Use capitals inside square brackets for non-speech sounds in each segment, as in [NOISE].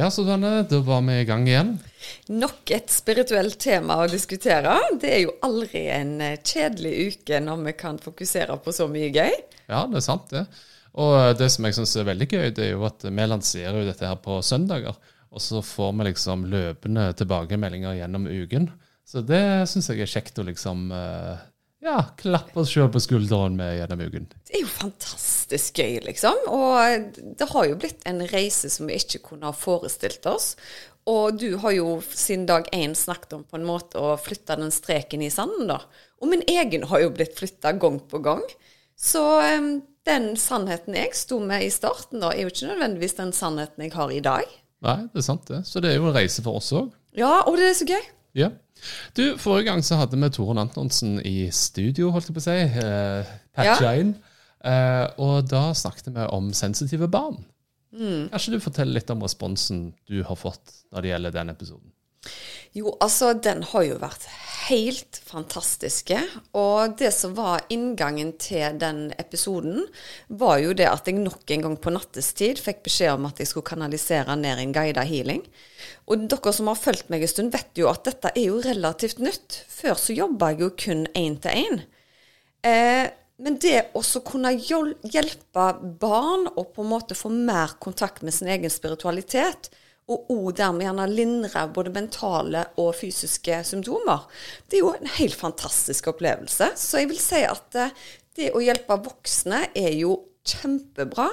Ja, Susanne, da var vi i gang igjen. Nok et spirituelt tema å diskutere. Det er jo aldri en eh, kjedelig uke når vi kan fokusere på så mye gøy. Ja, det er sant, det. Og det som jeg syns er veldig gøy, det er jo at vi lanserer jo dette her på søndager. Og så får vi liksom løpende tilbakemeldinger gjennom uken. Så det syns jeg er kjekt å liksom eh, ja, klappe oss sjøl på skulderen med gjennom uken. Det er jo fantastisk gøy, liksom. Og det har jo blitt en reise som vi ikke kunne ha forestilt oss. Og du har jo siden dag én snakket om på en måte å flytte den streken i sanden, da. Og min egen har jo blitt flytta gang på gang. Så um, den sannheten jeg sto med i starten, da, er jo ikke nødvendigvis den sannheten jeg har i dag. Nei, det er sant det. Så det er jo en reise for oss òg. Ja, og det er så gøy. Ja. Du, Forrige gang så hadde vi Toren Antonsen i studio, holdt jeg på å si. Eh, patcha Ja. inn. Eh, og da snakket vi om sensitive barn. Mm. Kanskje du forteller litt om responsen du har fått når det gjelder den episoden? Jo, altså, den har jo vært helt fantastiske. Og det som var inngangen til den episoden, var jo det at jeg nok en gang på nattestid fikk beskjed om at jeg skulle kanalisere ned en guida healing. Og dere som har fulgt meg en stund, vet jo at dette er jo relativt nytt. Før så jobba jeg jo kun én til én. Eh, men det å kunne hjelpe barn å på en måte få mer kontakt med sin egen spiritualitet, og òg dermed gjerne lindre både mentale og fysiske symptomer, det er jo en helt fantastisk opplevelse. Så jeg vil si at eh, det å hjelpe voksne er jo kjempebra.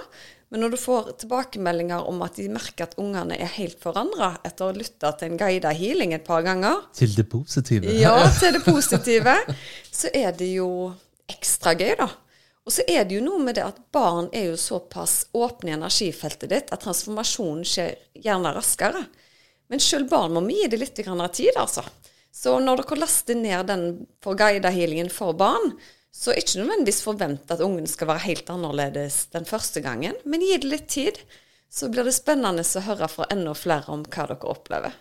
Men når du får tilbakemeldinger om at de merker at ungene er helt forandra etter å ha lytta til en guida healing et par ganger, Til det positive. ja, [LAUGHS] til det positive, så er det jo ekstra gøy, da. Og så er det jo noe med det at barn er jo såpass åpne i energifeltet ditt at transformasjonen skjer gjerne raskere. Men sjøl barn må vi gi det litt grann tid, altså. Så når dere laster ned den for guida healingen for barn, så er ikke nødvendigvis forvent at ungen skal være helt annerledes den første gangen, men gi det litt tid. Så blir det spennende å høre fra enda flere om hva dere opplever.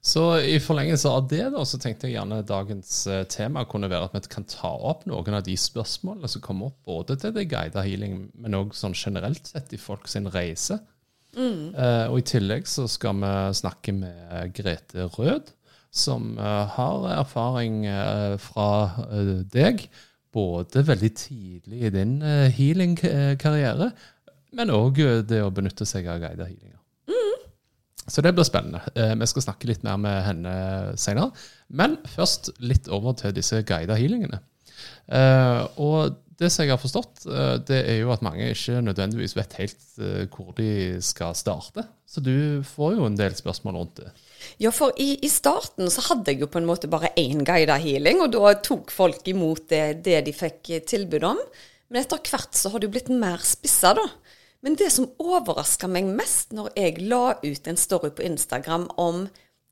Så i forlengelse av det da, så tenkte jeg gjerne dagens eh, tema kunne være at vi kan ta opp noen av de spørsmålene som kommer opp både til det guida healing, men òg sånn generelt sett i folk sin reise. Eh, og i tillegg så skal vi snakke med Grete Rød, som uh, har erfaring uh, fra deg, både veldig tidlig i din uh, healing-karriere, men òg det å benytte seg av guida healinger. Så det blir spennende. Eh, vi skal snakke litt mer med henne senere. Men først litt over til disse guida healingene. Eh, og det som jeg har forstått, eh, det er jo at mange ikke nødvendigvis vet helt hvor de skal starte. Så du får jo en del spørsmål rundt det. Ja, for i, i starten så hadde jeg jo på en måte bare én guida healing, og da tok folk imot det, det de fikk tilbud om. Men etter hvert så har det jo blitt mer spissa, da. Men det som overraska meg mest når jeg la ut en story på Instagram om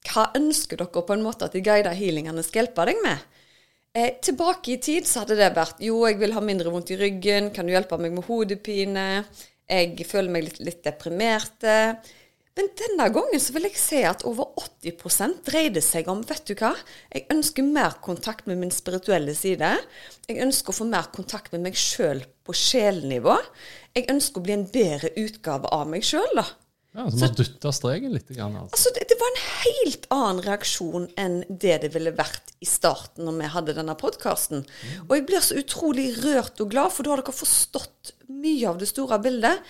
hva ønsker dere på en måte at de guida healingene skal hjelpe deg med? Eh, tilbake i tid så hadde det vært jo, jeg vil ha mindre vondt i ryggen, kan du hjelpe meg med hodepine, jeg føler meg litt, litt deprimerte. Men denne gangen så vil jeg si at over 80% dreide seg om vet du hva, jeg ønsker mer kontakt med min spirituelle side. Jeg ønsker å få mer kontakt med meg sjøl på sjelnivå. Jeg ønsker å bli en bedre utgave av meg sjøl, da. Ja, så man dytta streken litt. Grann, altså. Altså, det, det var en helt annen reaksjon enn det det ville vært i starten når vi hadde denne podkasten. Og jeg blir så utrolig rørt og glad, for da har dere forstått mye av det store bildet.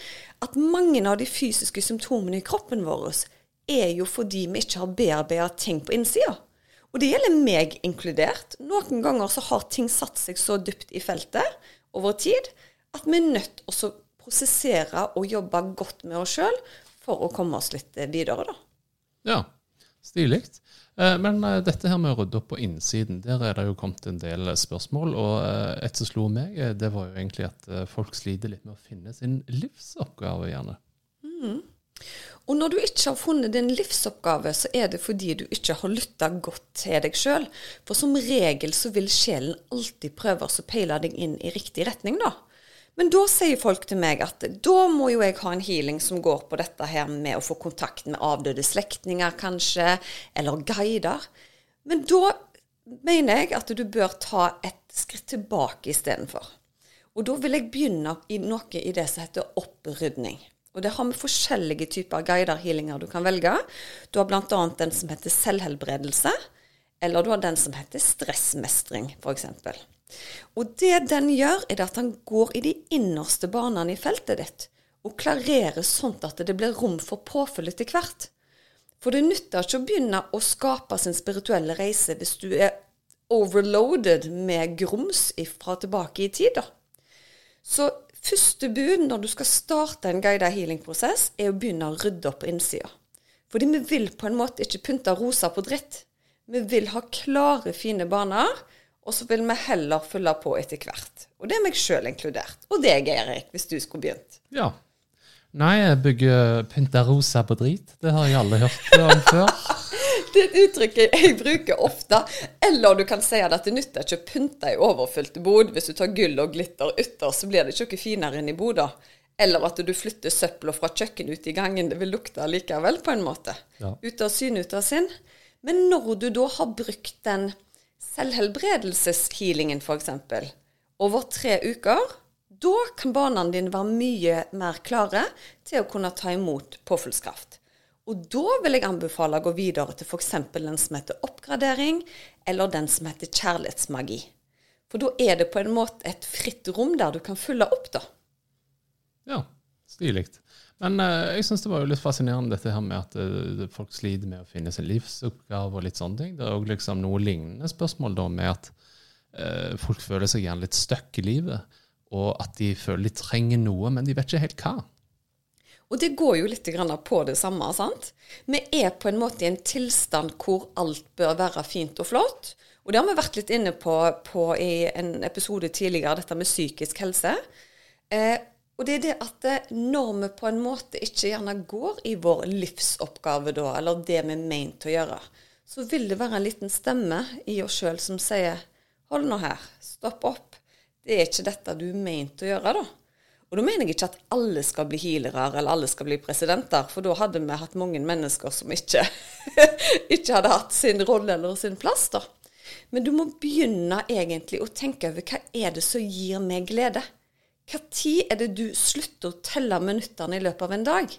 At mange av de fysiske symptomene i kroppen vår er jo fordi vi ikke har bearbeida ting på innsida. Og det gjelder meg inkludert. Noen ganger så har ting satt seg så dypt i feltet over tid at vi er nødt til å prosessere og jobbe godt med oss sjøl for å komme oss litt videre, da. Ja, stilig. Eh, Men eh, dette her med å rydde opp på innsiden, der er det jo kommet en del spørsmål. Og eh, et som slo meg, eh, det var jo egentlig at eh, folk sliter litt med å finne sin livsoppgave, gjerne. Og når du ikke har funnet din livsoppgave, så er det fordi du ikke har lytta godt til deg sjøl. For som regel så vil sjelen alltid prøve å peile deg inn i riktig retning, da. Men da sier folk til meg at da må jo jeg ha en healing som går på dette her med å få kontakt med avdøde slektninger, kanskje, eller guider. Men da mener jeg at du bør ta et skritt tilbake istedenfor. Og da vil jeg begynne i noe i det som heter opprydning. Og det har vi forskjellige typer guider-healinger du kan velge. Du har bl.a. den som heter selvhelbredelse, eller du har den som heter stressmestring, f.eks. Og det den gjør, er at den går i de innerste banene i feltet ditt, og klarerer sånn at det blir rom for påfyll etter hvert. For det nytter ikke å begynne å skape sin spirituelle reise hvis du er overloaded med grums fra tilbake i tid. da. Så Første bud når du skal starte en guided healing-prosess, er å begynne å rydde opp innsida. Fordi vi vil på en måte ikke pynte rosa på dritt. Vi vil ha klare, fine baner, og så vil vi heller fylle på etter hvert. Og det er meg sjøl inkludert. Og deg, Erik, hvis du skulle begynt. Ja. Nei, jeg bygger pynta rosa på drit. Det har jeg aldri hørt om før. [LAUGHS] Det er et uttrykk jeg bruker ofte. Eller du kan si at det nytter ikke å pynte i overfylte bod. Hvis du tar gull og glitter ytter, så blir det ikke noe finere enn i boda. Eller at du flytter søpla fra kjøkkenet ut i gangen. Det vil lukte likevel, på en måte. Ja. Ute av syn, ut av sinn. Men når du da har brukt den selvhelbredelseshealingen, f.eks., over tre uker, da kan barna dine være mye mer klare til å kunne ta imot påfyllskraft. Og da vil jeg anbefale å gå videre til f.eks. den som heter oppgradering, eller den som heter kjærlighetsmagi. For da er det på en måte et fritt rom der du kan fylle opp, da. Ja, stilig. Men uh, jeg syns det var jo litt fascinerende dette her med at uh, folk sliter med å finne sin livsoppgave og litt sånne ting. Det er òg liksom noe lignende spørsmål da med at uh, folk føler seg gjerne litt stuck i livet, og at de føler de trenger noe, men de vet ikke helt hva. Og det går jo litt på det samme. sant? Vi er på en måte i en tilstand hvor alt bør være fint og flott. Og det har vi vært litt inne på, på i en episode tidligere, dette med psykisk helse. Eh, og det er det at eh, når vi på en måte ikke gjerne går i vår livsoppgave da, eller det vi er meint å gjøre, så vil det være en liten stemme i oss sjøl som sier Hold nå her. Stopp opp. Det er ikke dette du er meint å gjøre, da. Og da mener jeg ikke at alle skal bli healere eller alle skal bli presidenter, for da hadde vi hatt mange mennesker som ikke, [LAUGHS] ikke hadde hatt sin rolle eller sin plass, da. Men du må begynne egentlig å tenke over hva er det som gir meg glede? Hva tid er det du slutter å telle minuttene i løpet av en dag?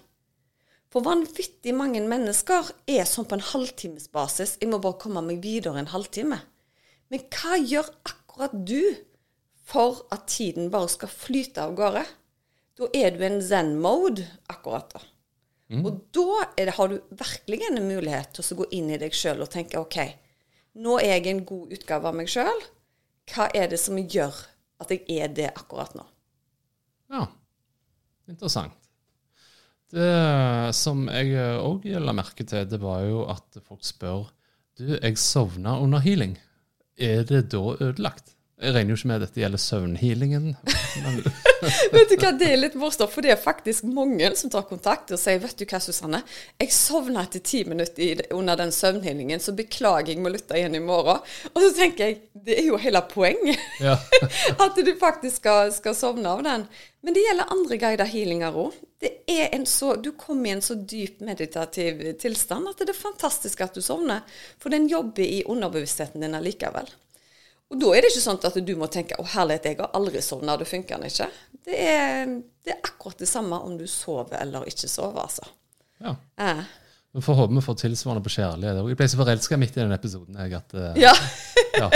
For vanvittig mange mennesker er sånn på en halvtimesbasis. Jeg må bare komme meg videre en halvtime. Men hva gjør akkurat du for at tiden bare skal flyte av gårde? Da er du i en zen-mode akkurat da. Mm. Og da det, har du virkelig en mulighet til å gå inn i deg sjøl og tenke OK, nå er jeg en god utgave av meg sjøl. Hva er det som gjør at jeg er det akkurat nå? Ja, interessant. Det som jeg òg la merke til, det var jo at folk spør Du, jeg sovna under healing. Er det da ødelagt? Jeg regner jo ikke med at dette gjelder søvnhealingen. [LAUGHS] vet du hva, Det er litt morsomt, for det er faktisk mange som tar kontakt og sier vet du hva, Susanne, jeg sovna etter ti minutter under den søvnhealingen, så beklager jeg må lytte igjen i morgen. Og så tenker jeg, det er jo hele poenget. [LAUGHS] Ja. [LAUGHS] at du faktisk skal, skal, sovne av den. Men det gjelder andre guider healinger òg. Du kommer i en så dyp meditativ tilstand at det er fantastisk at du sovner. For den jobber i underbevisstheten din allikevel. Og da er det ikke sånn at du må tenke 'Å, herlighet, jeg har aldri sovna'. Det funker ikke. Det er, det er, akkurat det samme om du sover eller ikke sover, altså. Ja. Eh. Vi får håpe vi får tilsvarende på kjærlighet. Jeg ble så forelska midt i den episoden jeg, at uh, ja. ja.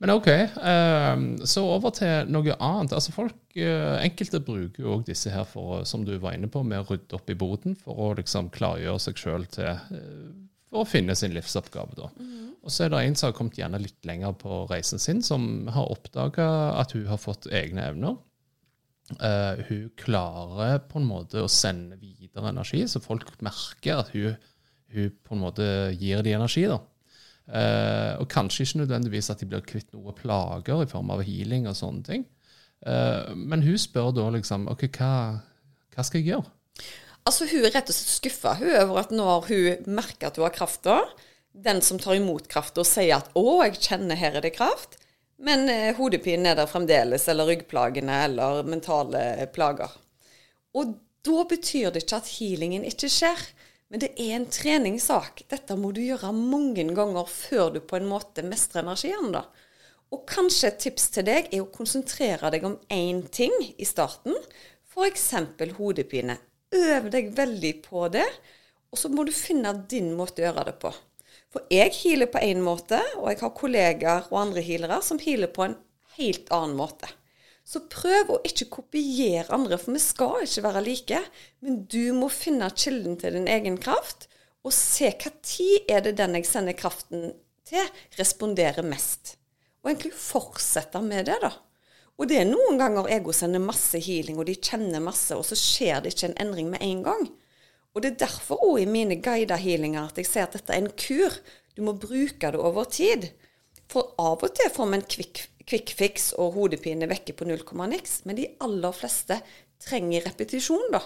Men OK. Uh, så over til noe annet. Altså folk, uh, Enkelte bruker jo òg disse her for, som du var inne på, med å rydde opp i boden for å liksom klargjøre seg sjøl til For å finne sin livsoppgave, da. Mm. Og så er det en som har kommet gjerne litt lenger på reisen sin, som har oppdaga at hun har fått egne evner. Uh, hun klarer på en måte å sende videre energi, så folk merker at hun, hun på en måte gir dem energi. da. Uh, og kanskje ikke nødvendigvis at de blir kvitt noe plager i form av healing og sånne ting. Uh, men hun spør da liksom OK, hva, hva skal jeg gjøre? Altså, hun er rett og slett skuffa over at når hun merker at hun har krafta, den som tar imot krafta, sier at 'Å, jeg kjenner her er det kraft', men eh, hodepinen er der fremdeles, eller ryggplagene, eller mentale plager. Og da betyr det ikke at healingen ikke skjer, men det er en treningssak. Dette må du gjøre mange ganger før du på en måte mestrer energien. da. Og kanskje et tips til deg er å konsentrere deg om én ting i starten, f.eks. hodepine. Øv deg veldig på det, og så må du finne din måte å gjøre det på. For jeg healer på én måte, og jeg har kollegaer og andre healere som healer på en helt annen måte. Så prøv å ikke kopiere andre, for vi skal ikke være like. Men du må finne kilden til din egen kraft, og se hva tid er det den jeg sender kraften til, responderer mest. Og egentlig fortsette med det, da. Og det er noen ganger ego sender masse healing, og de kjenner masse, og så skjer det ikke en endring med en gang. Og det er derfor òg i mine guida healinger at jeg ser at dette er en kur. Du må bruke det over tid. For av og til får vi en quick, quick fix og hodepine vekke på null komma niks, men de aller fleste trenger repetisjon da,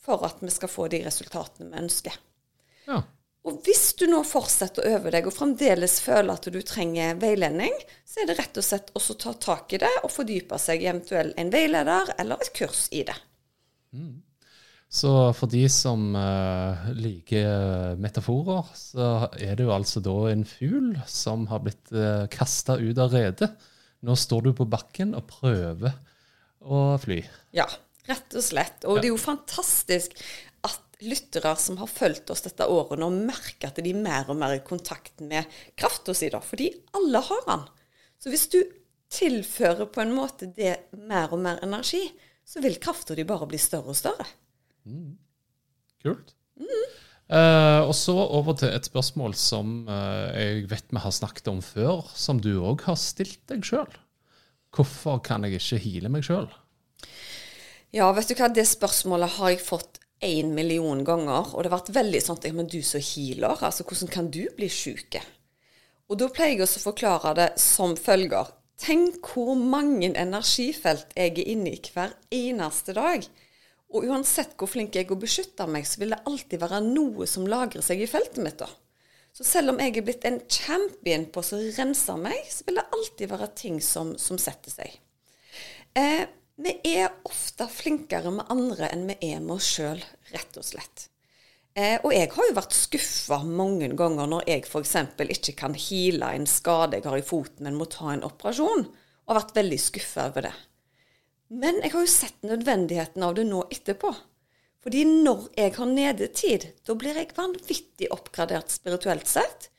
for at vi skal få de resultatene vi ønsker. Du nå fortsetter å øve deg og fremdeles føler at du trenger veiledning, så er det rett og slett også å ta tak i det og fordype seg eventuelt en veileder eller et kurs i det. Mm. Så for de som uh, liker metaforer, så er det jo altså da en fugl som har blitt uh, eh, kasta ut av redet. Nå står du på bakken og prøver å fly. Ja, rett og slett. Og ja. det er jo fantastisk lyttere som har fulgt oss dette året, nå merker at de er mer og mer i kontakt med krafta si, da. Fordi alle har den. Så hvis du tilfører på en måte det mer og mer energi, så vil krafta di bare bli større og større. Mm. Kult. Mm. Uh, og så over til et spørsmål som uh, jeg vet vi har snakket om før, som du òg har stilt deg sjøl. Hvorfor kan jeg ikke hile meg sjøl? Ja, vet du hva, det spørsmålet har jeg fått én million ganger. Og det har vært veldig sånn at men du som healer, altså hvordan kan du bli syk? Og da pleier jeg også å forklare det som følger. Tenk hvor mange energifelt jeg er inne i hver eneste dag. Og uansett hvor flink jeg er å beskytte meg, så vil det alltid være noe som lagrer seg i feltet mitt. da. Så selv om jeg er blitt en champion på å rense meg, så vil det alltid være ting som, som setter seg. Eh, vi er ofte flinkere med andre enn vi er med oss sjøl, rett og slett. Eh, og jeg har jo vært skuffa mange ganger når jeg f.eks. ikke kan heale en skade jeg har i foten, men må ta en operasjon, og har vært veldig skuffa over det. Men jeg har jo sett nødvendigheten av det nå etterpå. Fordi når jeg har nedetid, da blir jeg vanvittig oppgradert spirituelt sett.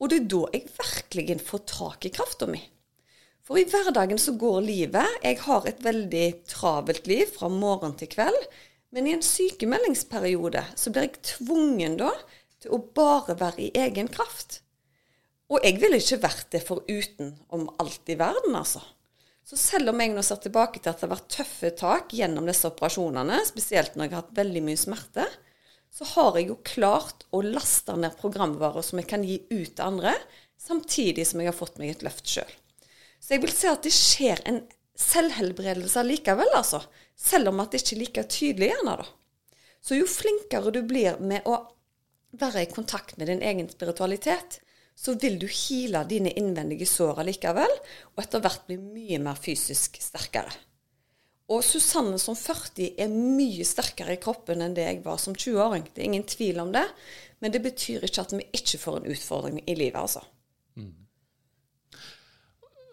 Og det er da jeg virkelig får tak i krafta mi. For i hverdagen så går livet. Jeg har et veldig travelt liv fra morgen til kveld. Men i en sykemeldingsperiode så blir jeg tvungen da til å bare være i egen kraft. Og jeg ville ikke vært det foruten om alt i verden, altså. Så selv om jeg nå ser tilbake til at det har vært tøffe tak gjennom disse operasjonene, spesielt når jeg har hatt veldig mye smerte, så har jeg jo klart å laste ned programvarer som jeg kan gi ut til andre, samtidig som jeg har fått meg et løft sjøl. Så jeg vil si at det skjer en selvhelbredelse likevel, altså. Selv om at det ikke er like tydelig gjerne, da. Så jo flinkere du blir med å være i kontakt med din egen spiritualitet, så vil du heale dine innvendige sår likevel, og etter hvert bli mye mer fysisk sterkere. Og Susanne som 40 er mye sterkere i kroppen enn det jeg var som 20-åring. Det er ingen tvil om det. Men det betyr ikke at vi ikke får en utfordring i livet, altså. Mm.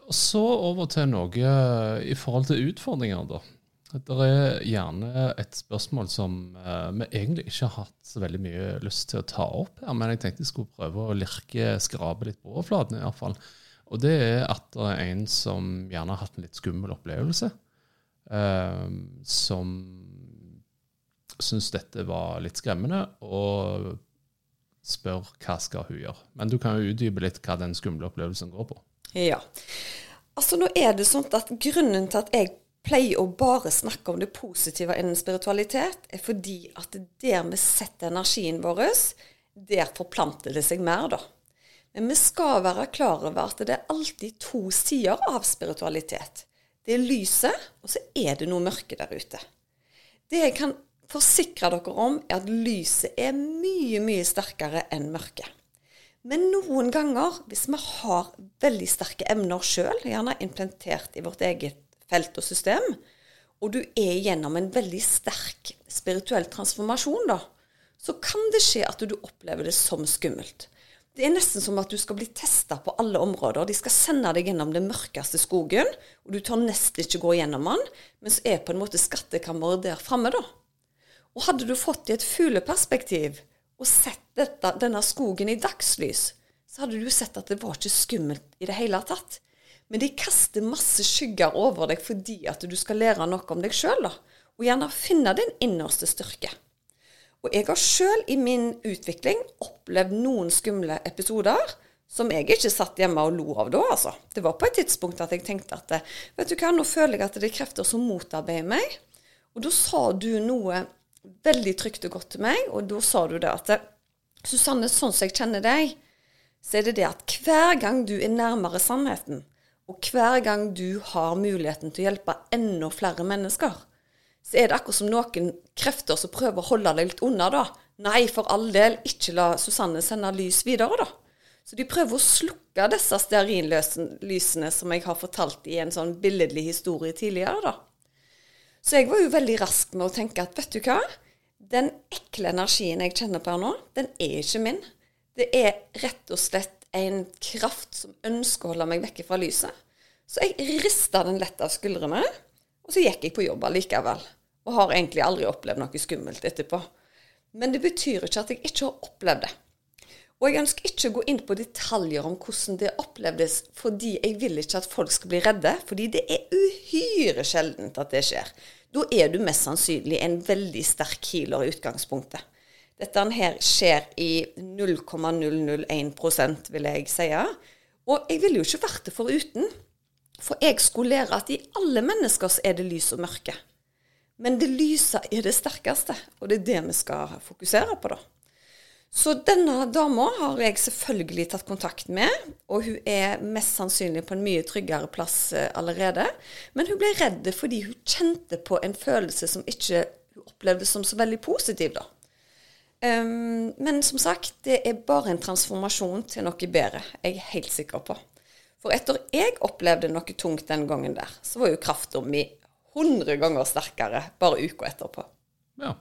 Så over til noe i forhold til utfordringer, da. Det er gjerne et spørsmål som uh, vi egentlig ikke har hatt så veldig mye lyst til å ta opp her, men jeg tenkte jeg skulle prøve å lirke, skrape litt på overflaten i hvert fall. Og det er at det er en som gjerne har hatt en litt skummel opplevelse, uh, som syns dette var litt skremmende, og spør hva skal hun gjøre. Men du kan jo utdype litt hva den skumle opplevelsen går på. Ja. Altså nå er det sånn at Grunnen til at jeg pleier å bare snakke om det positive innen spiritualitet, er fordi at der vi setter energien vår, der forplanter det seg mer, da. Men vi skal være klar over at det er alltid to sider av spiritualitet. Det er lyset, og så er det noe mørke der ute. Det jeg kan forsikre dere om, er at lyset er mye, mye sterkere enn mørket. Men noen ganger, hvis vi har veldig sterke emner sjøl, gjerne implementert i vårt eget felt og system, og du er gjennom en veldig sterk spirituell transformasjon, da, så kan det skje at du opplever det som skummelt. Det er nesten som at du skal bli testa på alle områder. De skal sende deg gjennom den mørkeste skogen, og du tør nesten ikke gå gjennom den, men så er på en måte skattkammeret der framme, da. Og hadde du fått i et fugleperspektiv og sett dette, denne skogen i dagslys, så hadde du sett at det var ikke skummelt i det hele tatt. Men de kaster masse skygger over deg fordi at du skal lære noe om deg sjøl, og gjerne finne din innerste styrke. Og jeg har sjøl i min utvikling opplevd noen skumle episoder som jeg ikke satt hjemme og lo av da, altså. Det var på et tidspunkt at jeg tenkte at vet du hva, nå føler jeg at det er krefter som motarbeider meg. Og da sa du noe veldig trygt og godt til meg, og da sa du det at Susanne, sånn som jeg kjenner deg, så er det det at hver gang du er nærmere sannheten, og hver gang du har muligheten til å hjelpe enda flere mennesker, så er det akkurat som noen krefter som prøver å holde deg litt unna, da. Nei, for all del, ikke la Susanne sende lys videre, da. Så de prøver å slukke disse stearinlysene som jeg har fortalt i en sånn billedlig historie tidligere, da. Så jeg var jo veldig rask med å tenke at vet du hva, den ekle energien jeg kjenner på her nå, den er ikke min. Det er rett og slett en kraft som ønsker å holde meg vekke fra lyset. Så jeg rista den lett av skuldrene, og så gikk jeg på jobb allikevel og har egentlig aldri opplevd noe skummelt etterpå. Men det betyr ikke at jeg ikke har opplevd det. Og jeg ønsker ikke å gå inn på detaljer om hvordan det opplevdes, fordi jeg vil ikke at folk skal bli redde, fordi det er uhyre sjeldent at det skjer. Da er du mest sannsynlig en veldig sterk healer i utgangspunktet. Dette her skjer i 0,001% vil jeg si. Og jeg ville jo ikke vært det foruten. For jeg skulle lære at i alle mennesker er det lys og mørke. Men det lyse er det sterkeste, og det er det vi skal fokusere på, da. Så denne dama har jeg selvfølgelig tatt kontakt med, og hun er mest sannsynlig på en mye tryggere plass eh, allerede. Men hun ble redd fordi hun kjente på en følelse som ikke hun opplevde som så veldig positiv, da. Um, men som sagt, det er bare en transformasjon til noe bedre. Jeg er helt sikker på. For etter jeg opplevde noe tungt den gangen der, så var jo krafta mi 100 ganger sterkere bare uka etterpå. Ja.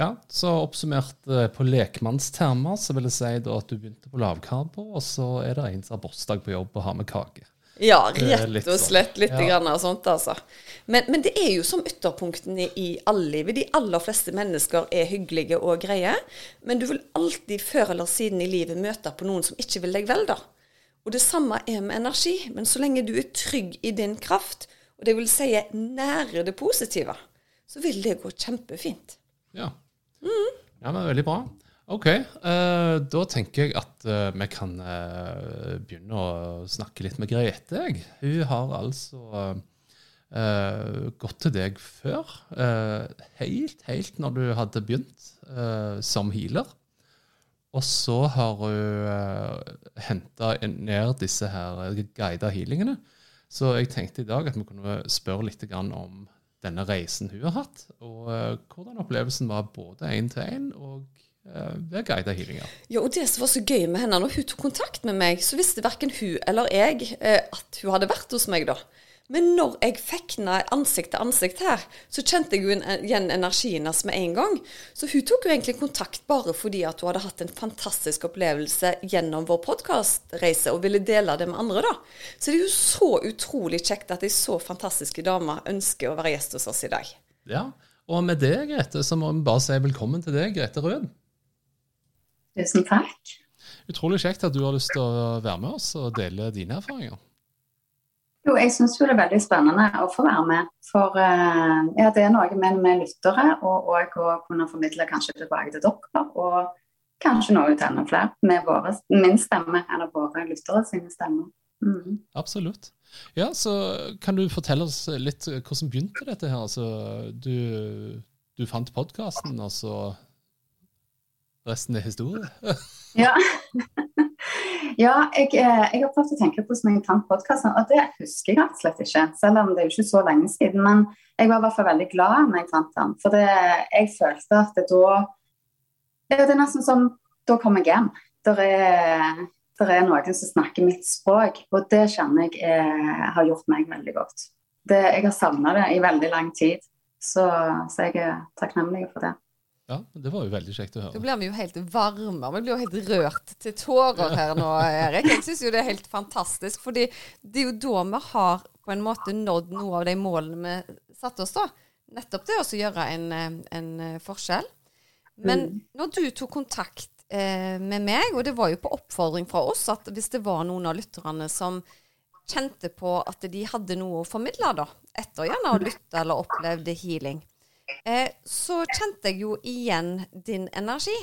Ja. Så oppsummert eh, på lekmannstermer så vil jeg si at du begynte på lavkarbo, og så er det en som har bursdag på jobb og har med kake. Ja, rett og slett litt ja. grann av sånt, altså. Men, men, det er jo som ytterpunktene i all livet. De aller fleste mennesker er hyggelige og greie. Men du vil alltid før eller siden i livet møte på noen som ikke vil deg vel, da. Og det samme er med energi. Men så lenge du er trygg i din kraft, og det vil si nære det positive, så vil det gå kjempefint. Ja. Mm. ja men veldig bra. OK. Uh, da tenker jeg at uh, vi kan uh, begynne å snakke litt med Grete. Hun har altså gått til deg før. helt, helt når du hadde begynt som healer. Og så har hun uh, henta ned disse her guida healingene. Så jeg tenkte i dag at vi kunne spørre litt om denne reisen hun har hatt, og uh, hvordan opplevelsen var både én til én og uh, ved guida healinger. Ja, og det som var så gøy med henne, når hun tok kontakt med meg, så visste verken hun eller jeg uh, at hun hadde vært hos meg da. Men når jeg fikk henne ansikt til ansikt her, så kjente jeg jo igjen energien hennes med en gang. Så hun tok jo egentlig kontakt bare fordi at hun hadde hatt en fantastisk opplevelse gjennom vår podkastreise og ville dele det med andre, da. Så det er jo så utrolig kjekt at ei så fantastiske dame ønsker å være gjest hos oss i dag. Ja, og med det, Grete, så må vi bare si velkommen til deg, Grete Rød. Tusen takk. Utrolig kjekt at du har lyst til å være med oss og dele dine erfaringer. Jo, jeg syns det er veldig spennende å få være med. For uh, ja, det er noe med, med lyttere, og òg å kunne formidle kanskje tilbake til dere. Og kanskje noe til enda flere med våre, min stemme eller våre lyttere sine stemmer. Mm. Absolutt. Ja, så kan du fortelle oss litt hvordan begynte dette her? Altså, du, du fant podkasten, og så resten er historie? ja. [LAUGHS] [LAUGHS] Ja, jeg, eh, jeg har prøvd å tenke på hvordan jeg fant podkasten, og det husker jeg slett ikke. Selv om det er jo ikke så lenge siden. Men jeg var i hvert fall veldig glad når jeg fant den. For det, jeg følte at det da Det er nesten som Da kommer jeg hjem. Der er, er noen som snakker mitt språk, og det kjenner jeg er, har gjort meg veldig godt. Det, jeg har savna det i veldig lang tid, så, så jeg er takknemlig for det. Ja, Det var jo veldig kjekt å høre. Da blir vi jo helt varme. Vi blir jo helt rørt til tårer her nå, Erik. Jeg syns jo det er helt fantastisk. fordi det er jo da vi har på en måte nådd noe av de målene vi satte oss, da. Nettopp det å gjøre en, en, forskjell. Men mm. når du tok kontakt eh, med meg, og det var jo på oppfordring fra oss, at hvis det var noen av lytterne som kjente på at de hadde noe å formidle, da, etter gjerne å lytte eller opplevde healing, eh, så kjente jeg jo igjen din energi.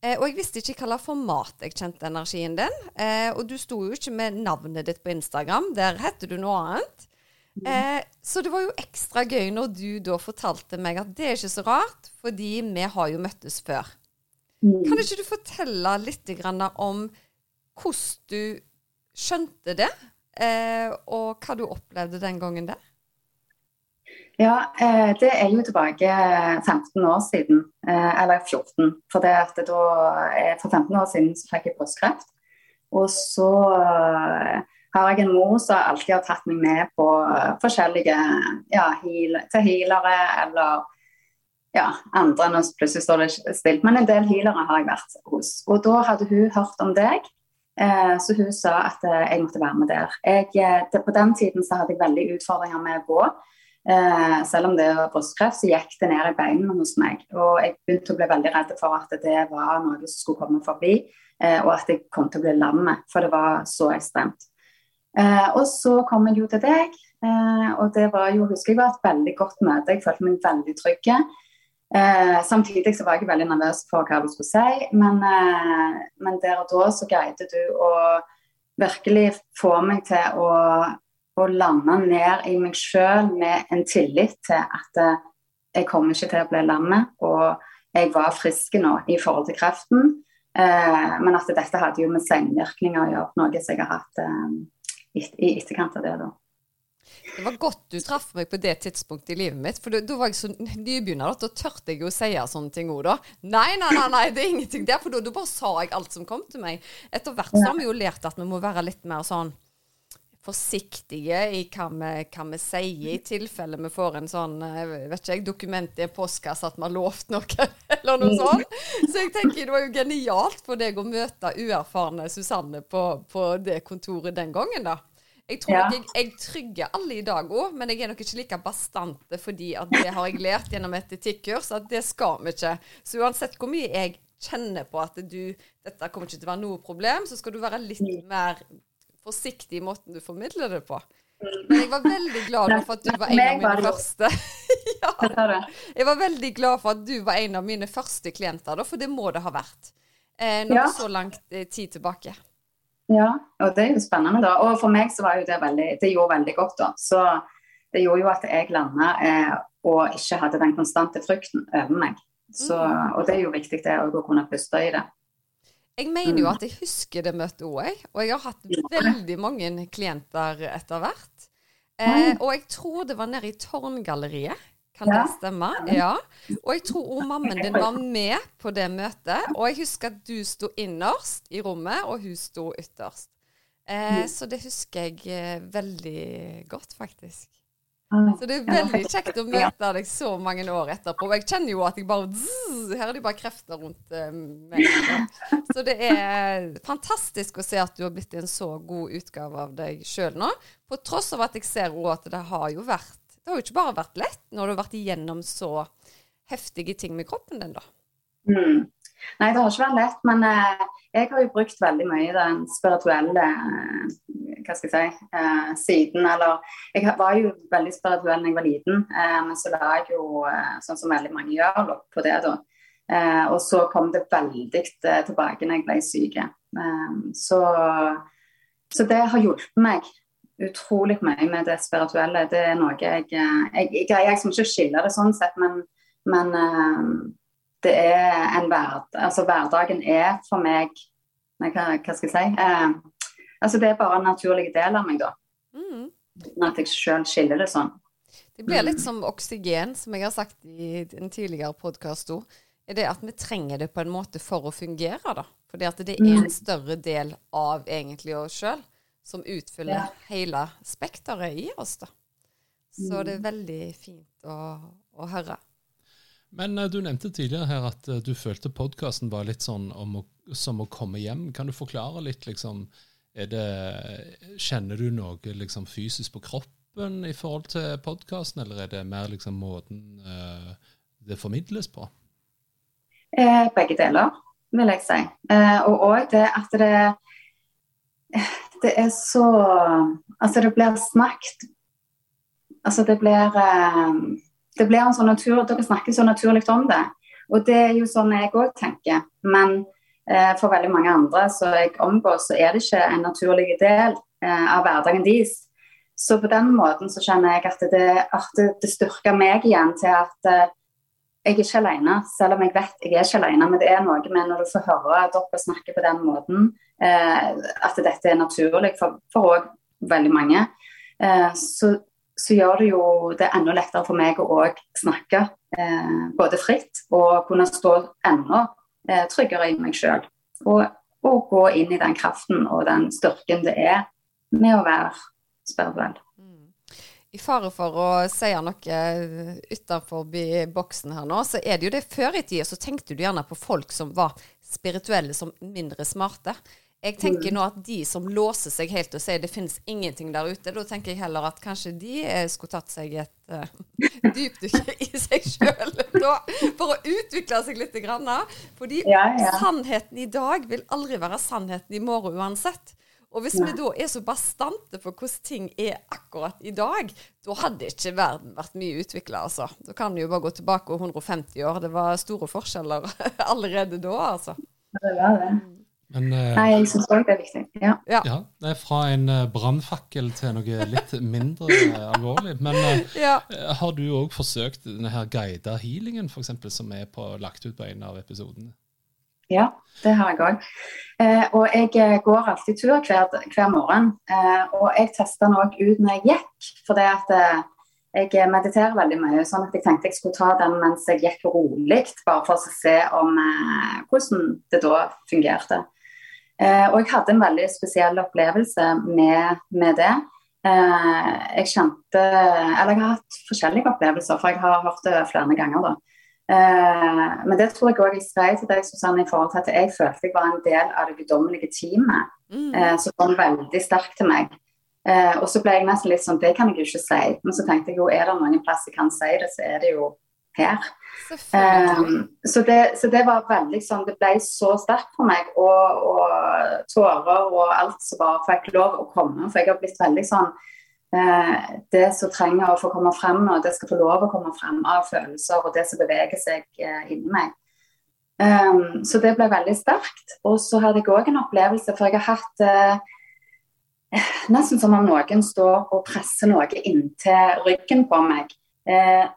Eh, og jeg visste ikke hva slags format jeg kjente energien din. Eh, og du sto jo ikke med navnet ditt på Instagram. Der heter du noe annet. Så det var jo ekstra gøy når du da fortalte meg at det er ikke så rart, fordi vi har jo møttes før. Mm. Kan ikke du fortelle litt om hvordan du skjønte det, og hva du opplevde den gangen der? Ja, eh, det er jo tilbake 15 år siden, eh, eller 14. For det da, eh, for 15 år siden så fikk jeg brystkreft. Og så har jeg en mor som alltid har tatt meg med på forskjellige ja, heal, til healere eller ja, andre. Nå plutselig står det stilt, men en del healere har jeg vært hos. Og da hadde hun hørt om deg, så hun sa at jeg måtte være med der. Jeg, på den tiden så hadde jeg veldig utfordringer med å gå. Eh, selv om det var brystkreft, så gikk det ned i beina hos meg. Og jeg begynte å bli veldig redd for at det var noe som skulle komme forbi, eh, og at jeg kom til å bli lammet, for det var så ekstremt. Eh, og så kom jeg jo til deg, eh, og det var jo, husker jeg var et veldig godt møte. Jeg følte meg veldig trygg. Eh, samtidig så var jeg veldig nervøs for hva du skulle si, men, eh, men der og da så greide du å virkelig få meg til å å lande ned i meg sjøl med en tillit til at eh, jeg kommer ikke til å bli lammet, og jeg var frisk nå i forhold til kreften. Eh, men at dette hadde jo med senvirkninger å gjøre, noe som jeg har hatt eh, i etterkant av det. da. Det var godt du traff meg på det tidspunktet i livet mitt. For da var jeg så nybegynner. Da tørte jeg jo å si sånne ting òg, da. Nei, nei, nei, nei, det er ingenting der. For da bare sa jeg alt som kom til meg. Etter hvert så har vi jo lært at vi må være litt mer sånn forsiktige i hva vi, hva vi, sier, i tilfelle vi får en sånn eh, vet ikke jeg, dokument i en postkasse at vi har lovt noe, [LAUGHS] eller noe sånt. Så jeg tenker det var jo genialt for deg å møte uerfarne Susanne på, på det kontoret den gangen, da. Jeg tror ja. jeg, jeg trygger alle i dag òg, men jeg er nok ikke like bastante fordi at det har jeg lært gjennom et etikkurs, at det skal vi ikke. Så uansett hvor mye jeg kjenner på at du, dette kommer ikke til å være noe problem, så skal du være litt mm. mer forsiktig i måten du formidler det på. Men jeg var veldig glad for at du var en av mine første. [LAUGHS] ja. Jeg var veldig glad for at du var en av mine første klienter, for det må det ha vært. Eh, noe ja. så langt eh, tid tilbake. Ja, og det er jo spennende, da. Og for meg så var jo det veldig Det gjorde veldig godt, da. Så det gjorde jo at jeg landa eh, og ikke hadde den konstante frykten over meg. Så, mm. og det er jo viktig det å kunne puste i det. Jeg mener jo at jeg husker det møtet òg, og jeg har hatt veldig mange klienter etter hvert. Eh, og jeg tror det var nede i Tårngalleriet. Kan det stemme? Ja. Og jeg tror òg mammen din var med på det møtet. Og jeg husker at du sto innerst i rommet, og hun sto ytterst. Eh, så det husker jeg eh, veldig godt, faktisk. Så det er veldig kjekt å møte deg så mange år etterpå. Og jeg kjenner jo at jeg bare zzz, Her er det bare krefter rundt uh, meg. [LAUGHS] Så det er fantastisk å se at du har blitt en så god utgave av deg sjøl nå. På tross av at jeg ser òg at det har jo vært Det har jo ikke bare vært lett når du har vært igjennom så heftige ting med kroppen din, da. Mm. Nei, det har ikke vært lett, men eh, jeg har jo brukt veldig mye den spirituelle eh, hva skal jeg si, eh, siden. Eller jeg var jo veldig spirituell da jeg var liten, eh, men så la jeg jo, eh, sånn som veldig mange gjør, lokk på det da. Eh, og så kom det veldig tilbake når jeg ble syk. så, så det har hjulpet meg utrolig mye med det spirituelle. Det er noe jeg Jeg, greier liksom ikke å skille det sånn sett, men, men det er en hverd, altså hverdagen er for meg hva, hva skal jeg si? Altså Det er bare en naturlig del av meg, da. Mm. At jeg sjøl skiller det sånn. Det blir litt som oksygen, som jeg har sagt i en tidligere podkast òg. Er det at vi trenger det på en måte for å fungere, da. Fordi at det er en større del av egentlig oss sjøl som utfyller Ja. hele spekteret i oss, da. Så det er veldig fint å, å høre. Men eh, du nevnte tidligere her at eh, du følte podkasten var litt sånn om å, som å komme hjem. Kan du forklare litt, liksom det, Kjenner du noe liksom fysisk på kroppen i forhold til podkasten, eller er det mer liksom måten uh, det formidles på? Eh, begge deler, vil jeg si. Eh, og òg det at det Det er så Altså, det blir snakket Altså, det blir eh, Det blir en sånn natur Dere snakker så naturlig om det. Og det er jo sånn jeg òg tenker. Men for veldig mange andre som jeg omgås, så er det ikke en naturlig del eh, av hverdagen deres. Så på den måten så kjenner jeg at det, at det, styrker meg igjen til at eh, jeg er ikke alene, selv om jeg vet jeg er ikke alene. Men det er noe med når du får høre at dere snakker på den måten, eh, at dette er naturlig for for også veldig mange, eh, så, så gjør det jo det enda lettere for meg å òg snakke eh, både fritt og kunne stå enda eh, tryggere i meg sjøl. Og, og gå inn i den kraften og den styrken det er med å være spirituell. I fare for å si noe utenfor boksen her nå, så er det jo det før i tida så tenkte du gjerne på folk som var spirituelle som mindre smarte. Jeg tenker nå at de som låser seg helt og sier det finnes ingenting der ute, da tenker jeg heller at kanskje de eh, skulle tatt seg et uh, [LAUGHS] dypdykk i seg sjøl [LAUGHS] for å utvikle seg litt. Grann, fordi Ja, ja. sannheten i dag vil aldri være sannheten i morgen uansett. Og hvis vi da er så bastante på hvordan ting er akkurat i dag, da hadde ikke verden vært mye utvikla, altså. Da kan vi jo bare gå tilbake 150 år. Det var store forskjeller [LAUGHS] allerede da, altså. Det var det. Men eh, Nei, jeg syns òg det er viktig. Ja. Ja. ja, det er fra en eh, brannfakkel til noe litt mindre eh, alvorlig. Men ja. har du òg forsøkt denne her guida healingen, for eksempel, som er på, lagt ut på en av episodene? Ja, det har jeg òg. Eh, og jeg går alltid tur hver, hver morgen. Eh, og jeg testa den òg ut når jeg gikk, for det at eh, jeg mediterer veldig mye. Sånn at jeg tenkte jeg skulle ta den mens jeg gikk rolig, bare for å se om, eh, hvordan det da fungerte. Eh, og jeg hadde en veldig spesiell opplevelse med, med det. Eh, jeg kjente Eller jeg har hatt forskjellige opplevelser, for jeg har hørt det flere ganger. da. Eh, men det tror jeg òg jeg skrev til deg, Susanne, i forhold til at jeg følte jeg var en del av det guddommelige teamet. Mm. Som kom veldig sterkt til meg. Og så ble jeg nesten litt sånn Det kan jeg jo ikke si. Men så tenkte jeg jo er det noen plass jeg kan si det, så er det jo her. Um, så, det, så det var veldig sånn Det ble så sterkt for meg. Og, og tårer og alt som bare fikk lov å komme. For jeg har blitt veldig sånn eh, Det som trenger å få komme frem nå, det skal få lov å komme frem av følelser og det som beveger seg eh, inni meg. Um, så det ble veldig sterkt. Og så hadde jeg òg en opplevelse, for jeg har hatt eh, Nesten som om noen står og presser noe inntil ryggen på meg. Eh,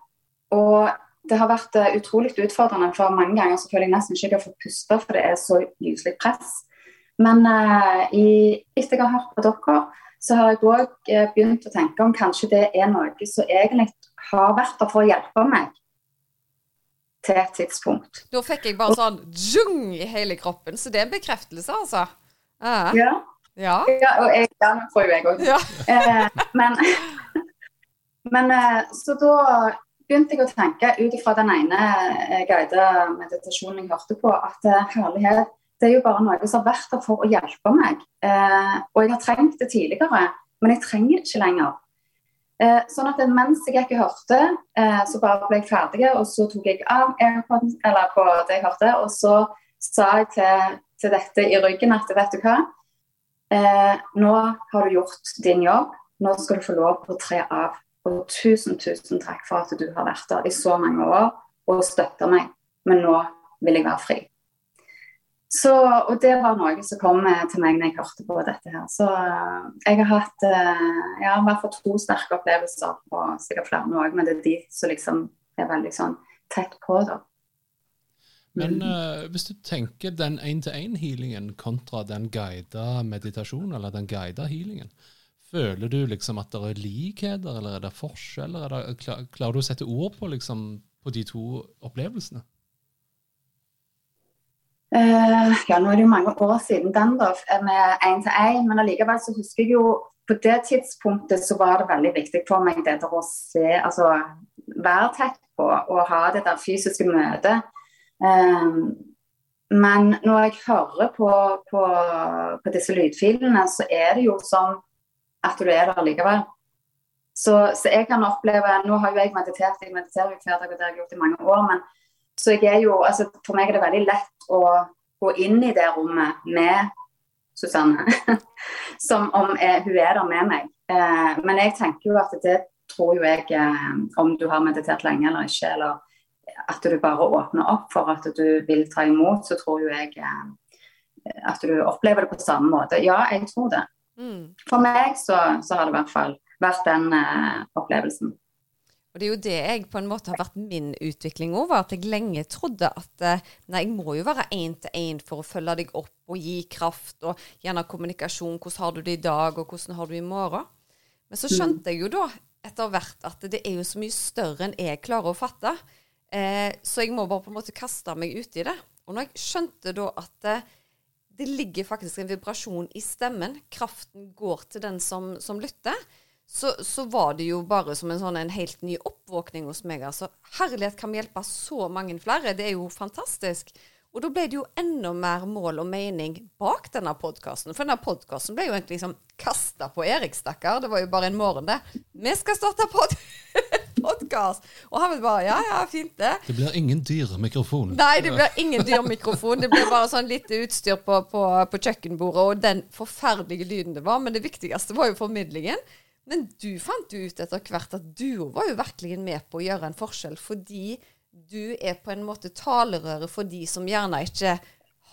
og det har vært eh, utrolig utfordrende, for mange ganger så føler jeg nesten ikke jeg har fått puste, for det er så gyselig press. Men eh, i, etter jeg har hørt på dere, så har jeg òg eh, begynt å tenke om kanskje det er noe som egentlig har vært der for å hjelpe meg til et tidspunkt. Da fikk jeg bare sånn djung i hele kroppen, så det er en bekreftelse, altså. Ja. Ja, ja. ja og jeg, ja, får jo jeg òg ja. Eh, men [LAUGHS] men så da begynte jeg å tenke ut ifra den ene eh, guida meditasjonen jeg hørte på, at eh, herlighet, det er jo bare noe som har vært der for å hjelpe meg. Eh, og jeg har trengt det tidligere, men jeg trenger det ikke lenger. Eh, sånn at mens jeg ikke hørte, eh, så bare ble jeg ferdig, og så tok jeg av AirPoden, eller på det jeg hørte, og så sa jeg til, til dette i ryggen at vet du hva, eh, nå har du gjort din jobb, nå skal du få lov å tre av. Og tusen, tusen takk for at du har vært der i så mange år og støtta meg. Men nå vil jeg være fri. Så, og det var noe som kom eh, til meg når jeg hørte på dette her. Så eh, jeg har hatt ja, jeg har i hvert fall to sterke opplevelser, og sikkert flere nå òg, men det er de som liksom er veldig sånn tett på, da. Men uh, hvis du tenker den én-til-én-healingen kontra den guida meditasjonen, eller den guida healingen, føler du liksom at det er likheter, eller er det forskjeller? Er klar, klarer du å sette ord på, liksom, på de to opplevelsene? Uh, ja, nå er det jo mange år siden den, da, med én-til-én, men allikevel så husker jeg jo på det tidspunktet så var det veldig viktig for meg det der å se, altså være tett på og ha det der fysiske møtet. Um, men når jeg hører på, på, på, disse lydfilene, så er det jo som at du er der likevel. Så, så, jeg kan oppleve Nå har jo jeg meditert, jeg mediterer jo hver dag, og det har jeg gjort i mange år. men så jeg er jo, altså For meg er det veldig lett å gå inn i det rommet med Susanne. [LAUGHS] Som om jeg, hun er der med meg. Eh, men jeg tenker jo at det tror jo jeg, eh, om du har meditert lenge eller ikke, eller at du bare åpner opp for at du vil ta imot, så tror jo jeg eh, at du opplever det på samme måte. Ja, jeg tror det. Mm. For meg så, så, har det i hvert fall vært den uh, opplevelsen. Og Det er jo det jeg på en måte har vært min utvikling over. At jeg lenge trodde at nei, jeg må jo være én til én for å følge deg opp og gi kraft. Og gjerne kommunikasjon. Hvordan har du det i dag, og hvordan har du det i morgen? Men så skjønte jeg jo da etter hvert at det er jo så mye større enn jeg klarer å fatte. Eh, så jeg må bare på en måte kaste meg ut i det. Og når jeg skjønte da at eh, det ligger faktisk en vibrasjon i stemmen, kraften går til den som, som lytter, så, så, var det jo bare som en sånn en helt ny oppvåkning hos meg. Altså, herlighet kan hjelpe så mange flere. Det er jo fantastisk. Og da ble det jo enda mer mål og mening bak denne podkasten. For denne podkasten ble jo egentlig liksom kasta på Erik, stakkar. Det var jo bare en morgen, det. Vi skal starte pod [LAUGHS] podkast! Og han bare Ja, ja, fint, det. Det blir ingen dyr mikrofon. Nei, det blir ingen dyr mikrofon. Det blir bare sånn litt utstyr på, på, på kjøkkenbordet og den forferdelige lyden det var. Men det viktigste var jo formidlingen. Men du fant jo ut etter hvert at du var jo virkelig med på å gjøre en forskjell, fordi du er på en måte talerøret for de som gjerne ikke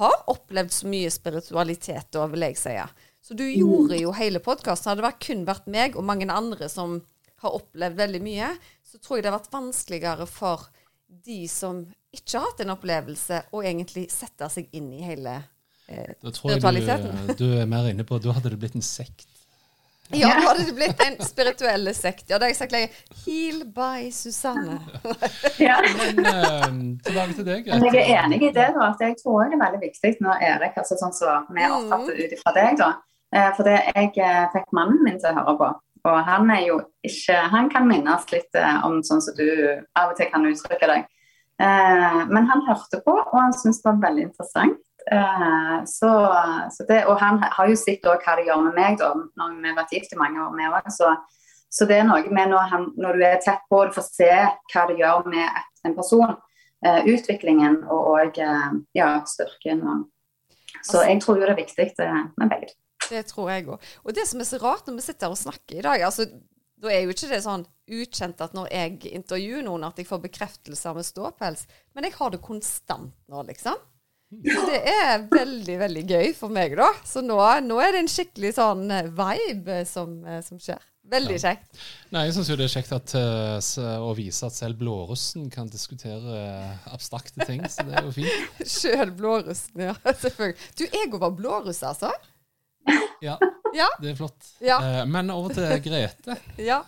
har opplevd så mye spiritualitet, da, vil jeg si. Så du gjorde jo hele podkasten. Hadde det kun vært meg og mange andre som har opplevd veldig mye, så tror jeg det har vært vanskeligere for de som ikke har hatt en opplevelse, å egentlig sette seg inn i hele eh, spiritualiteten. Da tror jeg du, du, er mer inne på Da hadde det blitt en sekt. Ja, nå hadde det blitt en spirituell sekt. Ja, da har jeg sagt lenge. Heal by Susanne. [LAUGHS] ja. Men eh, tilbake til deg. Men jeg er enig i det, da. At jeg tror det er veldig viktig når Erik, altså sånn som så vi mm. oppfatter ut ifra deg, da. Uh, for det jeg uh, fikk mannen min til å høre på. Og han er jo ikke Han kan minnes litt om sånn som du av og til kan uttrykke deg. men han hørte på, og han syntes det var veldig interessant. Eh, så, så det, og han har jo sett hva det gjør med meg, da, når vi har vært gift i mange år. med. Så, så det er noe med når, han, når, du er tett på, du får se hva det gjør med en person. Eh, utviklingen og, og uh, ja, styrken. Og, så jeg tror jo det er viktig uh, med begge. Det tror jeg òg. Og det som er så rart når vi sitter her og snakker i dag altså, Da er jo ikke det sånn ukjent at når jeg intervjuer noen, at jeg får bekreftelser med ståpels. Men jeg har det konstant nå, liksom. Det er veldig, veldig gøy for meg, da. Så nå, nå er det en skikkelig sånn eh, vibe som, eh, som skjer. Veldig ja. kjekt. Nei, Jeg syns jo det er kjekt at, uh, å vise at selv blårussen kan diskutere abstrakte ting. Så det er jo fint. [LAUGHS] Sjøl blårussen, ja. [LAUGHS] Selvfølgelig. Du, jeg var blåruss, altså. Ja, ja, det er flott. Ja. Uh, men over til Grete. ja.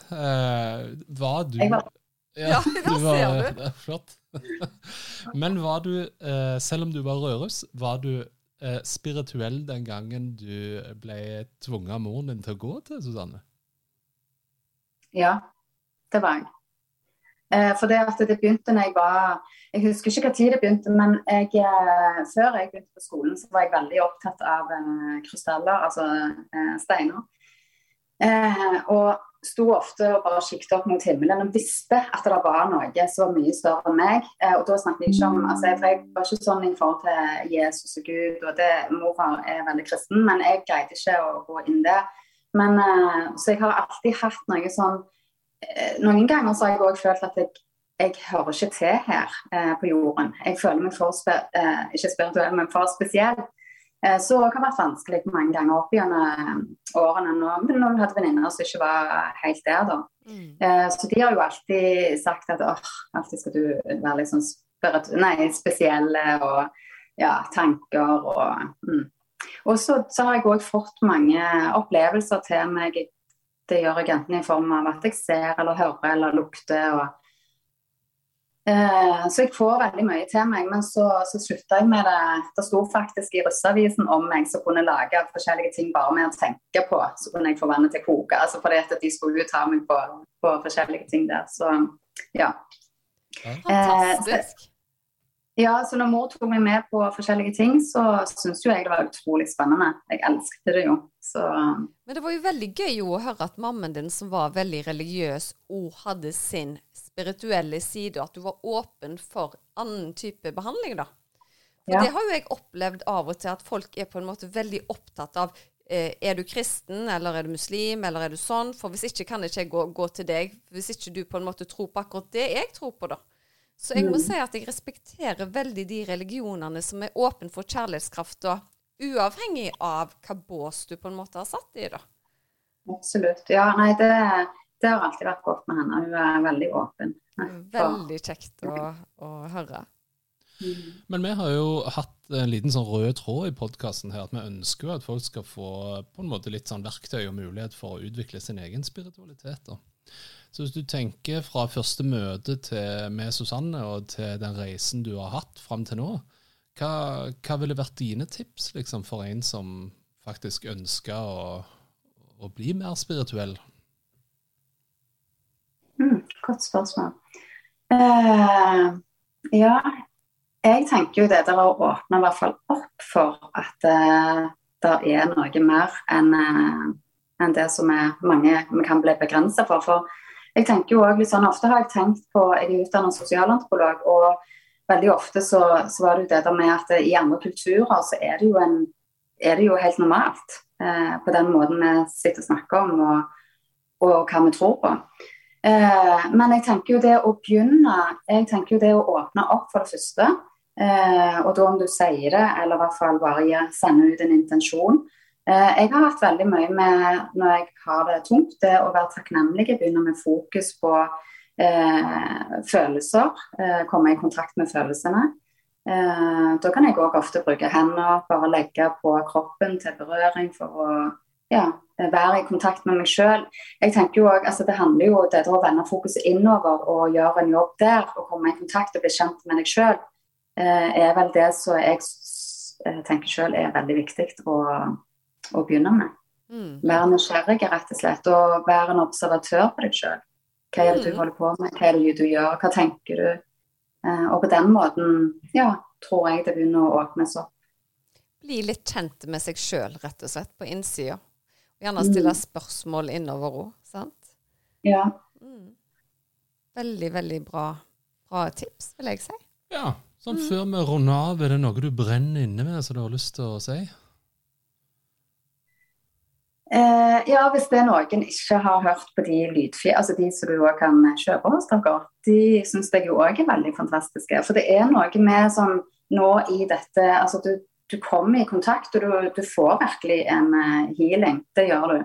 var du Ja, [LAUGHS] da ser du. Det er flott. [LAUGHS] Men var du, eh, selv om du var rødruss, var du eh, spirituell den gangen du ble tvunget av moren din til å gå til Susanne? Ja, det var jeg. Eh, for det at det begynte når jeg var Jeg husker ikke tid det begynte, men jeg, eh, før jeg begynte på skolen, så var jeg veldig opptatt av eh, krystaller, altså steiner. og sto ofte og bare kikket opp mot himmelen og visste at det var noe så mye større enn meg. Og da snakket jeg ikke om altså jeg, var ikke sånn i forhold til Jesus og Gud, og det, mor er veldig kristen, men jeg greide ikke å gå inn der. Men, så jeg har alltid hatt noe sånn Noen ganger så har jeg òg følt at jeg, jeg hører ikke til her eh, på jorden. Jeg føler meg for, spe, eh, ikke spirituell, men for spesiell. Eh, så det har vært vanskelig mange ganger opp gjennom eh, årene når, når du hadde venninner som ikke var helt der. da. Mm. Eh, så de har jo alltid sagt at åh, alltid skal du være litt sånn nei, spesielle og ja, tanker og mm. Og så, så har jeg òg fått mange opplevelser til meg. Det gjør jeg enten i form av at jeg ser eller hører eller lukter. og Eh, så jeg får veldig mye til meg, men så, så slutta jeg med det. Det sto faktisk i Russeavisen om meg som kunne lage forskjellige ting bare med å tenke på. Så kunne jeg få vannet til å koke. Altså fordi at de skulle jo ta meg på, på forskjellige ting der. Så ja. Fantastisk. Eh, ja, så når mor tok meg med på forskjellige ting, så syntes jo jeg det var utrolig spennende. Jeg elsket det jo. Så Men det var jo veldig gøy å høre at mammen din, som var veldig religiøs, òg hadde sin spirituelle side, og at du var åpen for annen type behandling, da. For Ja. det har jo jeg opplevd av og til, at folk er på en måte veldig opptatt av eh, er du kristen, eller er du muslim, eller er du sånn? For hvis ikke kan ikke jeg gå, gå til deg, hvis ikke du på en måte tror på akkurat det jeg tror på, da. Så jeg må si at jeg respekterer veldig de religionene som er åpne for kjærlighetskraft, og uavhengig av hva bås du på en måte har satt i, da. absolutt. Ja, nei, det, det har alltid vært godt med henne. Hun er veldig åpen. Veldig kjekt å, å høre. Men vi har jo hatt en liten sånn rød tråd i podkasten her, at vi ønsker jo at folk skal få på en måte litt sånn verktøy og mulighet for å utvikle sin egen spiritualitet. da. Så hvis du tenker fra første møte til, med Susanne og til den reisen du har hatt fram til nå, hva, hva ville vært dine tips liksom, for en som faktisk ønsker å, å bli mer spirituell? Mm, godt spørsmål. Uh, ja, jeg tenker jo det der å åpne i hvert fall opp for at uh, det er noe mer enn uh, enn det som er mange vi kan bli begrensa for. For jeg tenker jo også litt sånn, Ofte har jeg tenkt på Jeg er utdannet sosialantropolog, og veldig ofte så, så var det jo det der med at i andre kulturer så er det jo, en, er det jo helt normalt. Eh, på den måten vi sitter og snakker om, og, og hva vi tror på. Eh, men jeg tenker jo det å begynne Jeg tenker jo det å åpne opp for det første. Eh, og da om du sier det, eller i hvert fall bare gi, sende ut en intensjon. Eh, jeg har hatt veldig mye med når jeg har det tungt, det å være takknemlig. Jeg begynner med fokus på eh, følelser. Eh, komme i kontakt med følelsene. Eh, da kan jeg òg ofte bruke hender, bare legge på kroppen til berøring for å ja, være i kontakt med meg sjøl. Altså Det handler jo om å vende fokuset innover og gjøre en jobb der. Og komme i kontakt og bli kjent med deg sjøl. Eh, er vel det som jeg eh, tenker sjøl er veldig viktig å, å begynne med. Mm. Være nysgjerrig, rett og slett. Og være en observatør på deg sjøl. Hva er det du Mm. holder på med, hva er det du gjør, hva tenker du? Eh, og på den måten, ja, tror jeg det begynner å åpnes opp. Bli litt kjent med seg sjøl, rett og slett, på innsida. Og gjerne stille spørsmål innover òg, sant? Ja. Mm. Veldig, veldig bra, bra tips, vil jeg si. Ja, sånn Før vi runder av, er det noe du brenner inne med som du har lyst til å si? Eh, ja, hvis det er noen ikke har hørt på de lydfilene, altså de som du også kan kjøpe hos dere, de syns jeg jo òg er veldig fantastiske. For det er noe med sånn nå i dette Altså du, du kommer i kontakt, og du, du får virkelig en eh, healing. Det gjør du.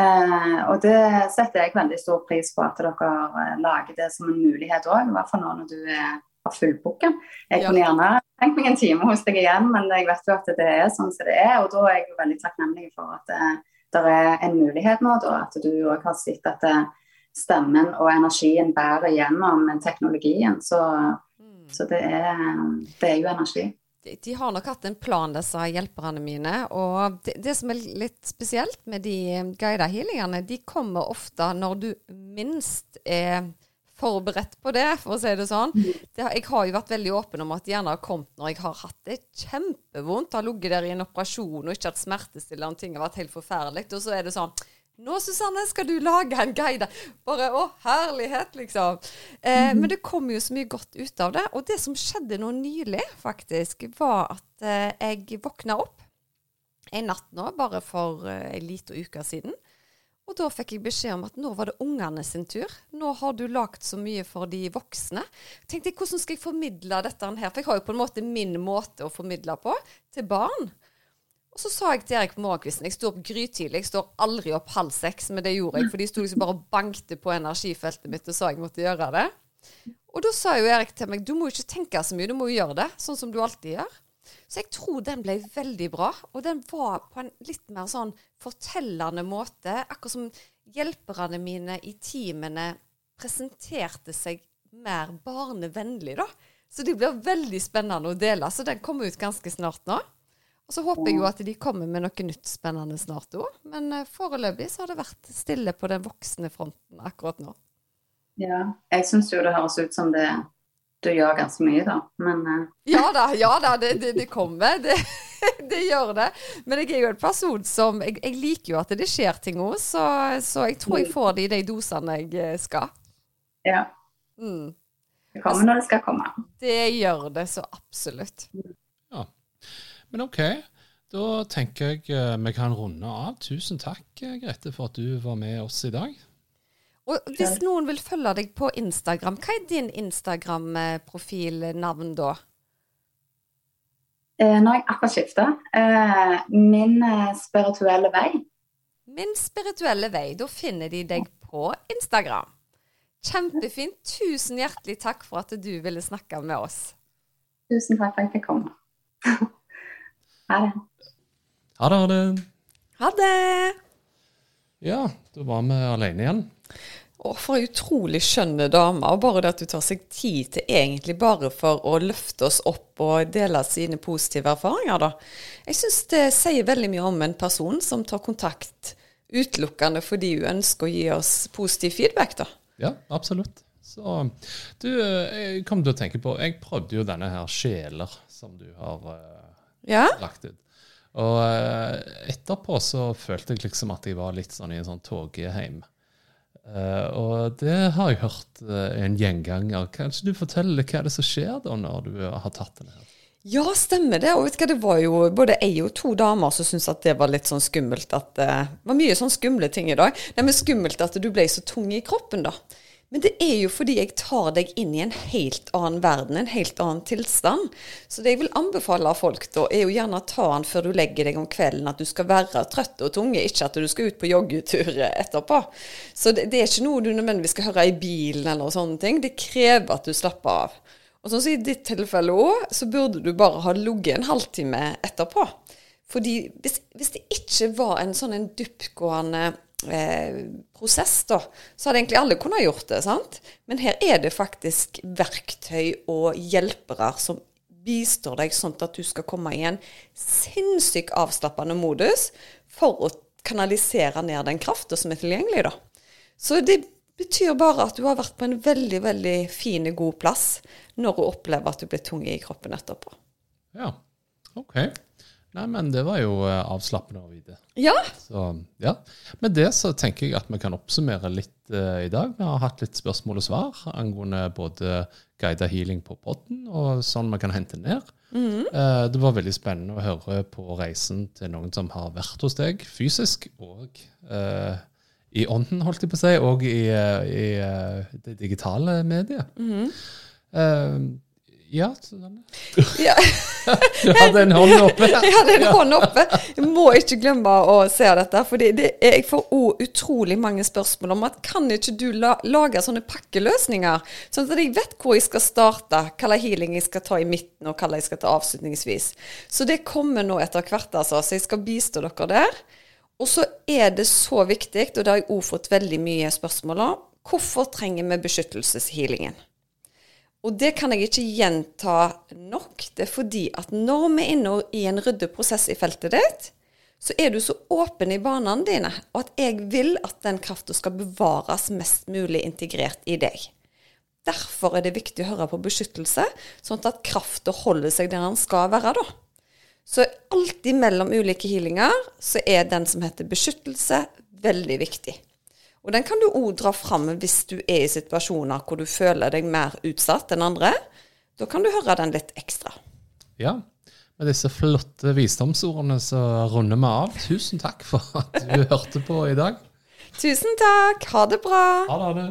Eh, og det setter jeg veldig stor pris på at dere eh, lager det som en mulighet òg, i hvert fall nå når du er har fullbooka. Jeg kunne gjerne tenkt meg en time hos deg igjen, men jeg vet jo at det er sånn som det er. Og da er jeg jo veldig takknemlig for at det, er en mulighet nå, da, at du òg har sett at stemmen og energien bærer gjennom teknologien. Så, Mm. så det, er, det er jo energi. De, de har nok hatt en plan, disse hjelperne mine. Og det, det som er litt spesielt med de guida healingene, de kommer ofte når du minst er forberedt på det, for å si det sånn. Det, jeg har jo vært veldig åpen om at gjerne har kommet når jeg har hatt det kjempevondt, har ligget der i en operasjon og ikke hatt smertestillende, ting har vært helt forferdelig. Og så er det sånn nå, Susanne, skal du lage en guide. Bare å, herlighet, liksom. Eh, men det kom jo så mye godt ut av det. Og det som skjedde nå nylig, faktisk, var at eh, jeg våkna opp en natt nå, bare for eh, en liten uke siden. Og da fikk jeg beskjed om at nå var det ungene sin tur. Nå har du lagd så mye for de voksne. Tenkte jeg, hvordan skal jeg formidle dette her? For jeg har jo på en måte min måte å formidle på til barn. Og så sa jeg til Erik på morgenkvisten Jeg sto opp grytidlig. Jeg står aldri opp halv seks, men det gjorde jeg. For de sto liksom bare og bankte på energifeltet mitt og sa jeg måtte gjøre det. Og da sa jo Erik til meg du må jo ikke tenke så mye, du må jo gjøre det, sånn som du alltid gjør. Så jeg tror den ble veldig bra. Og den var på en litt mer sånn fortellende måte. Akkurat som hjelperne mine i teamene presenterte seg mer barnevennlig, da. Så det blir veldig spennende å dele. Så den kommer ut ganske snart nå. Og så håper jeg jo at de kommer med noe nytt spennende snart òg. Men uh, foreløpig så har det vært stille på den voksne fronten akkurat nå. Ja, jeg syns jo det høres ut som det du gjør ganske mye, da. Men uh... Ja da, ja da, det, det, det kommer. Det, [LAUGHS] det, gjør det. Men jeg er jo en person som Jeg, jeg liker jo at det skjer ting òg, så, så, jeg tror jeg får det i de dosene jeg eh, skal. Ja. Mm. Det kommer når det skal komme. Det gjør det så absolutt. Ja. Men OK. Da tenker jeg eh, vi kan runde av. Tusen takk, Grete, for at du var med oss i dag. Og hvis noen vil følge deg på Instagram, hva er din Instagram-profilnavn da? Eh, nå har jeg akkurat skifta. Eh, min eh, spirituelle vei. Min spirituelle vei. Da finner de deg på Instagram. Kjempefint. Tusen hjertelig takk for at du ville snakke med oss. Tusen takk for at jeg fikk komme. [LAUGHS] ha det. Ha det, ha det. Ha det. Ja, da var vi alene igjen. Og for ei utrolig skjønne dame. Og bare det at du tar seg tid til egentlig bare for å løfte oss opp og dele sine positive erfaringer, da. Jeg syns det sier veldig mye om en person som tar kontakt utelukkende fordi hun ønsker å gi oss positiv feedback, da. Ja, absolutt. Så du, jeg kom til å tenke på Jeg prøvde jo denne her Sjeler som du har uh, ja? lagt ut. Og uh, etterpå så følte jeg liksom at jeg var litt sånn i en sånn toghjem. Uh, og det har jeg hørt uh, en gjenganger. Kanskje du forteller hva er det som skjer da når du har tatt den her? Ja, stemmer det. Og vet du hva, det var jo både ei og to damer som syntes at det var litt sånn skummelt. At uh, det var mye sånn skumle ting i dag. Det men skummelt at du ble så tung i kroppen, da. Men det er jo fordi jeg tar deg inn i en helt annen verden, en helt annen tilstand. Så det jeg vil anbefale av folk da, er jo gjerne å ta den før du legger deg om kvelden. At du skal være trøtt og tunge, ikke at du skal ut på joggetur etterpå. Så det, det er ikke noe du nødvendigvis skal høre i bilen eller sånne ting. Det krever at du slapper av. Og sånn som i ditt tilfelle òg, så burde du bare ha ligget en halvtime etterpå. Fordi hvis, hvis det ikke var en sånn en dyptgående eh, prosess, da, så hadde egentlig alle kunnet gjort det. sant? Men her er det faktisk verktøy og hjelpere som bistår deg sånn at du skal komme i en sinnssykt avslappende modus for å kanalisere ned den krafta som er tilgjengelig. da. Så det betyr bare at du har vært på en veldig veldig fin, god plass når du opplever at du blir tung i kroppen etterpå. Ja, ok. Nei, men det var jo eh, avslappende å vite. Ja. Så, ja. Med det så tenker jeg at vi kan oppsummere litt uh, i dag. Vi har hatt litt spørsmål og svar angående både guida healing på podden og sånn vi kan hente ned. Mm. Uh, det var veldig spennende å høre på reisen til noen som har vært hos deg fysisk og uh, i ånden, holdt jeg på å si, og i, i det digitale mediet. Mm. Ja. Ja. [LAUGHS] du hadde en hånd oppe. [LAUGHS] jeg hadde en hånd oppe. Jeg må ikke glemme å se dette. For jeg får òg utrolig mange spørsmål om at kan ikke du la, lage sånne pakkeløsninger? Sånn at jeg vet hvor jeg skal starte, hva slags healing jeg skal ta i midten, og hva jeg skal ta avslutningsvis. Så det kommer nå etter hvert, altså. Så jeg skal bistå dere der. Og så er det så viktig, og det har jeg òg fått veldig mye spørsmål om, hvorfor trenger vi beskyttelseshealingen? Og det kan jeg ikke gjenta nok. Det er fordi at når vi er inne i en ryddeprosess i feltet ditt, så er du så åpen i banene dine, og at jeg vil at den krafta skal bevares mest mulig integrert i deg. Derfor er det viktig å høre på beskyttelse, sånn at krafta holder seg der den skal være, da. Så alltid mellom ulike healinger så er den som heter beskyttelse, veldig viktig. Og den kan du òg dra fram hvis du er i situasjoner hvor du føler deg mer utsatt enn andre. Da kan du høre den litt ekstra. Ja, med disse flotte visdomsordene så runder vi av. Tusen takk for at du [LAUGHS] hørte på i dag. Tusen takk. Ha det bra. Ha det.